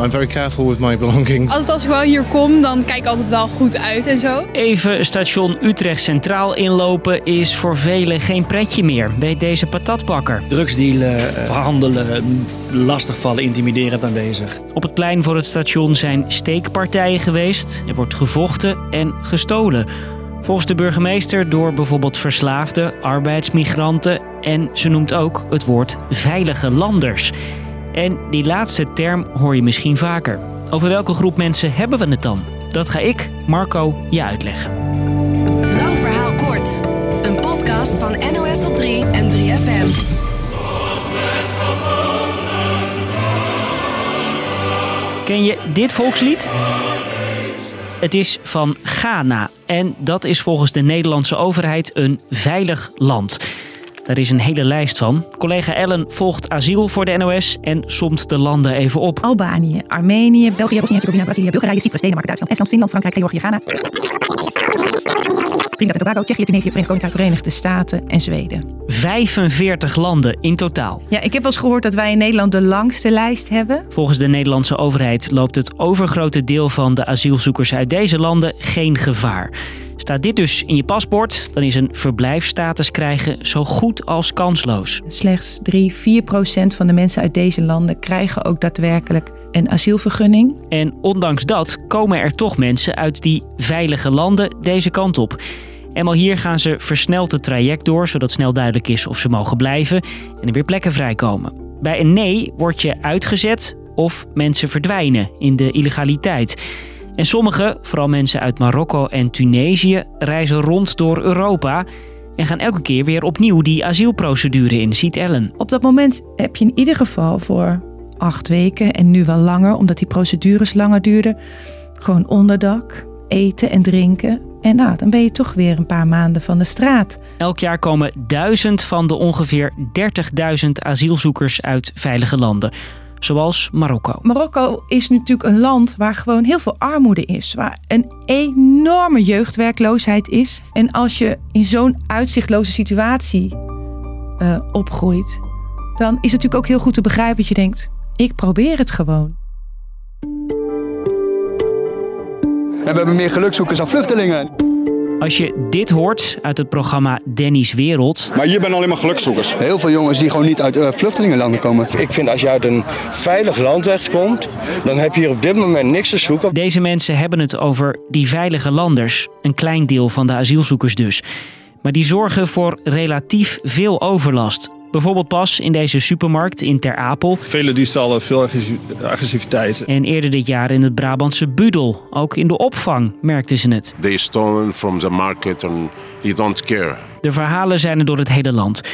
I'm very careful with my belongings. Altijd als ik wel hier kom, dan kijk ik altijd wel goed uit en zo. Even station Utrecht Centraal inlopen is voor velen geen pretje meer, weet deze patatbakker. Drugsdealen, eh, verhandelen, lastigvallen, intimiderend aanwezig. Op het plein voor het station zijn steekpartijen geweest. Er wordt gevochten en gestolen. Volgens de burgemeester door bijvoorbeeld verslaafde, arbeidsmigranten en ze noemt ook het woord veilige landers. En die laatste term hoor je misschien vaker. Over welke groep mensen hebben we het dan? Dat ga ik, Marco, je uitleggen. Lang verhaal kort. Een podcast van NOS op 3 en 3FM. Ken je dit volkslied? Het is van Ghana en dat is volgens de Nederlandse overheid een veilig land. Daar is een hele lijst van. Collega Ellen volgt asiel voor de NOS en somt de landen even op. Albanië, Armenië, België, Bosnië-Herzegovina, Brazilië, Bulgarije, Cyprus, Denemarken, Duitsland, Estland, Finland, Frankrijk, Georgië, Ghana. Trinidad en Tobago, Tsjechië, Tunesië, Verenigd Koninkrijk, Verenigde Staten en Zweden. 45 landen in totaal. Ja, ik heb wel eens gehoord dat wij in Nederland de langste lijst hebben. Volgens de Nederlandse overheid loopt het overgrote deel van de asielzoekers uit deze landen geen gevaar. Staat dit dus in je paspoort, dan is een verblijfsstatus krijgen zo goed als kansloos. Slechts 3, 4 procent van de mensen uit deze landen krijgen ook daadwerkelijk een asielvergunning. En ondanks dat komen er toch mensen uit die veilige landen deze kant op. Eenmaal hier gaan ze versneld het traject door, zodat snel duidelijk is of ze mogen blijven en er weer plekken vrijkomen. Bij een nee word je uitgezet of mensen verdwijnen in de illegaliteit. En sommigen, vooral mensen uit Marokko en Tunesië, reizen rond door Europa en gaan elke keer weer opnieuw die asielprocedure in, ziet Ellen. Op dat moment heb je in ieder geval voor acht weken en nu wel langer, omdat die procedures langer duurden, gewoon onderdak, eten en drinken. En nou, dan ben je toch weer een paar maanden van de straat. Elk jaar komen duizend van de ongeveer 30.000 asielzoekers uit veilige landen zoals Marokko. Marokko is natuurlijk een land waar gewoon heel veel armoede is, waar een enorme jeugdwerkloosheid is. En als je in zo'n uitzichtloze situatie uh, opgroeit, dan is het natuurlijk ook heel goed te begrijpen dat je denkt: ik probeer het gewoon. En we hebben meer gelukzoekers dan vluchtelingen. Als je dit hoort uit het programma Danny's Wereld. Maar hier ben alleen maar gelukzoekers. Heel veel jongens die gewoon niet uit uh, vluchtelingenlanden komen. Ik vind als je uit een veilig land wegkomt, dan heb je hier op dit moment niks te zoeken. Deze mensen hebben het over die veilige landers. Een klein deel van de asielzoekers dus. Maar die zorgen voor relatief veel overlast. Bijvoorbeeld pas in deze supermarkt in Ter Apel. Vele diefstallen, veel agressiviteit. En eerder dit jaar in het Brabantse Budel. Ook in de opvang merkten ze het. They stolen from the market and they don't care. De verhalen zijn er door het hele land. 4%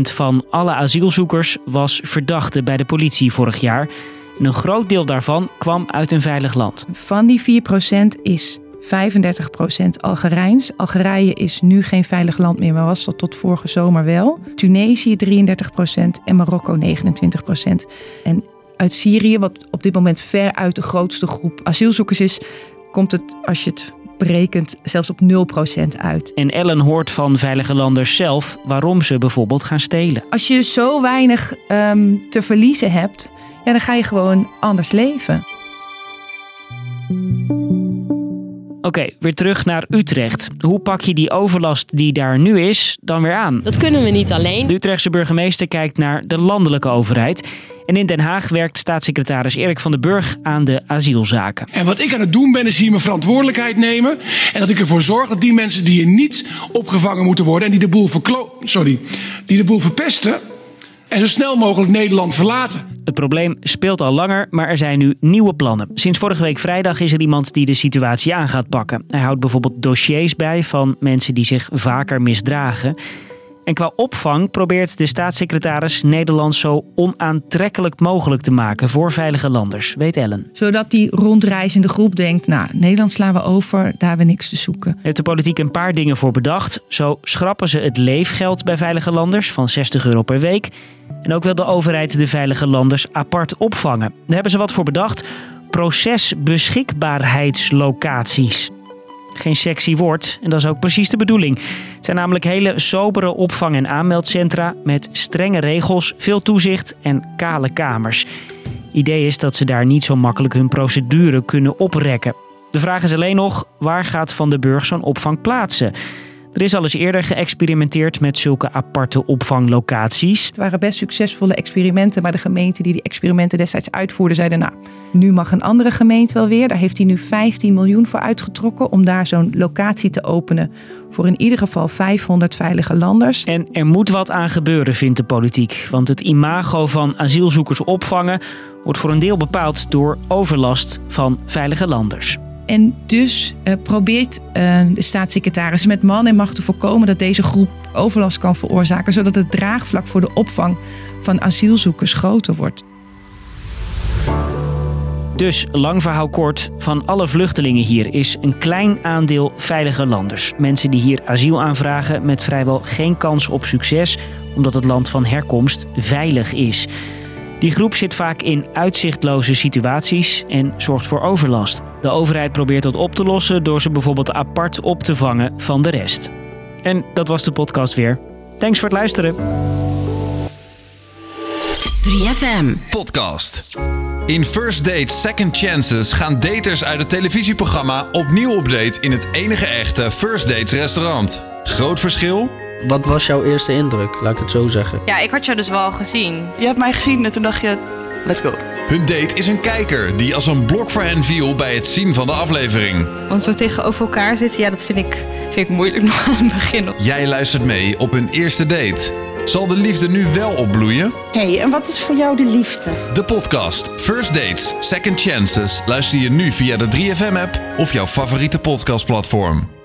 van alle asielzoekers was verdachte bij de politie vorig jaar. En een groot deel daarvan kwam uit een veilig land. Van die 4% is 35% Algerijns. Algerije is nu geen veilig land meer, maar was dat tot vorige zomer wel. Tunesië 33% en Marokko 29%. En uit Syrië, wat op dit moment ver uit de grootste groep asielzoekers is, komt het, als je het berekent, zelfs op 0% uit. En Ellen hoort van veilige landers zelf waarom ze bijvoorbeeld gaan stelen. Als je zo weinig um, te verliezen hebt, ja, dan ga je gewoon anders leven. Oké, weer terug naar Utrecht. Hoe pak je die overlast die daar nu is dan weer aan? Dat kunnen we niet alleen. De Utrechtse burgemeester kijkt naar de landelijke overheid. En in Den Haag werkt staatssecretaris Erik van den Burg aan de asielzaken. En wat ik aan het doen ben, is hier mijn verantwoordelijkheid nemen. En dat ik ervoor zorg dat die mensen die hier niet opgevangen moeten worden en die de boel, verklo sorry, die de boel verpesten, en zo snel mogelijk Nederland verlaten. Het probleem speelt al langer, maar er zijn nu nieuwe plannen. Sinds vorige week vrijdag is er iemand die de situatie aan gaat pakken. Hij houdt bijvoorbeeld dossiers bij van mensen die zich vaker misdragen. En qua opvang probeert de staatssecretaris Nederland zo onaantrekkelijk mogelijk te maken voor veilige landers, weet Ellen. Zodat die rondreizende groep denkt, nou, Nederland slaan we over, daar hebben we niks te zoeken. Heeft de politiek een paar dingen voor bedacht. Zo schrappen ze het leefgeld bij veilige landers van 60 euro per week. En ook wil de overheid de veilige landers apart opvangen. Daar hebben ze wat voor bedacht. Procesbeschikbaarheidslocaties. Geen sexy woord en dat is ook precies de bedoeling. Het zijn namelijk hele sobere opvang- en aanmeldcentra met strenge regels, veel toezicht en kale kamers. Idee is dat ze daar niet zo makkelijk hun procedure kunnen oprekken. De vraag is alleen nog, waar gaat Van den Burg zo'n opvang plaatsen? Er is al eens eerder geëxperimenteerd met zulke aparte opvanglocaties. Het waren best succesvolle experimenten, maar de gemeente die die experimenten destijds uitvoerde zeiden, nou, nu mag een andere gemeente wel weer. Daar heeft hij nu 15 miljoen voor uitgetrokken om daar zo'n locatie te openen voor in ieder geval 500 veilige landers. En er moet wat aan gebeuren, vindt de politiek. Want het imago van asielzoekers opvangen wordt voor een deel bepaald door overlast van veilige landers. En dus uh, probeert uh, de staatssecretaris met man en macht te voorkomen dat deze groep overlast kan veroorzaken, zodat het draagvlak voor de opvang van asielzoekers groter wordt. Dus, lang verhaal kort, van alle vluchtelingen hier is een klein aandeel veilige landers. Mensen die hier asiel aanvragen met vrijwel geen kans op succes, omdat het land van herkomst veilig is. Die groep zit vaak in uitzichtloze situaties en zorgt voor overlast. De overheid probeert dat op te lossen door ze bijvoorbeeld apart op te vangen van de rest. En dat was de podcast weer. Thanks voor het luisteren. 3FM Podcast. In First Date Second Chances gaan daters uit het televisieprogramma opnieuw op date in het enige echte First Dates restaurant. Groot verschil? Wat was jouw eerste indruk, laat ik het zo zeggen? Ja, ik had jou dus wel gezien. Je hebt mij gezien en toen dacht je, let's go. Hun date is een kijker die als een blok voor hen viel bij het zien van de aflevering. Want zo tegenover elkaar zitten, ja, dat vind ik, vind ik moeilijk nog aan het begin. Jij luistert mee op hun eerste date. Zal de liefde nu wel opbloeien? Hé, hey, en wat is voor jou de liefde? De podcast First Dates, Second Chances luister je nu via de 3FM-app of jouw favoriete podcastplatform.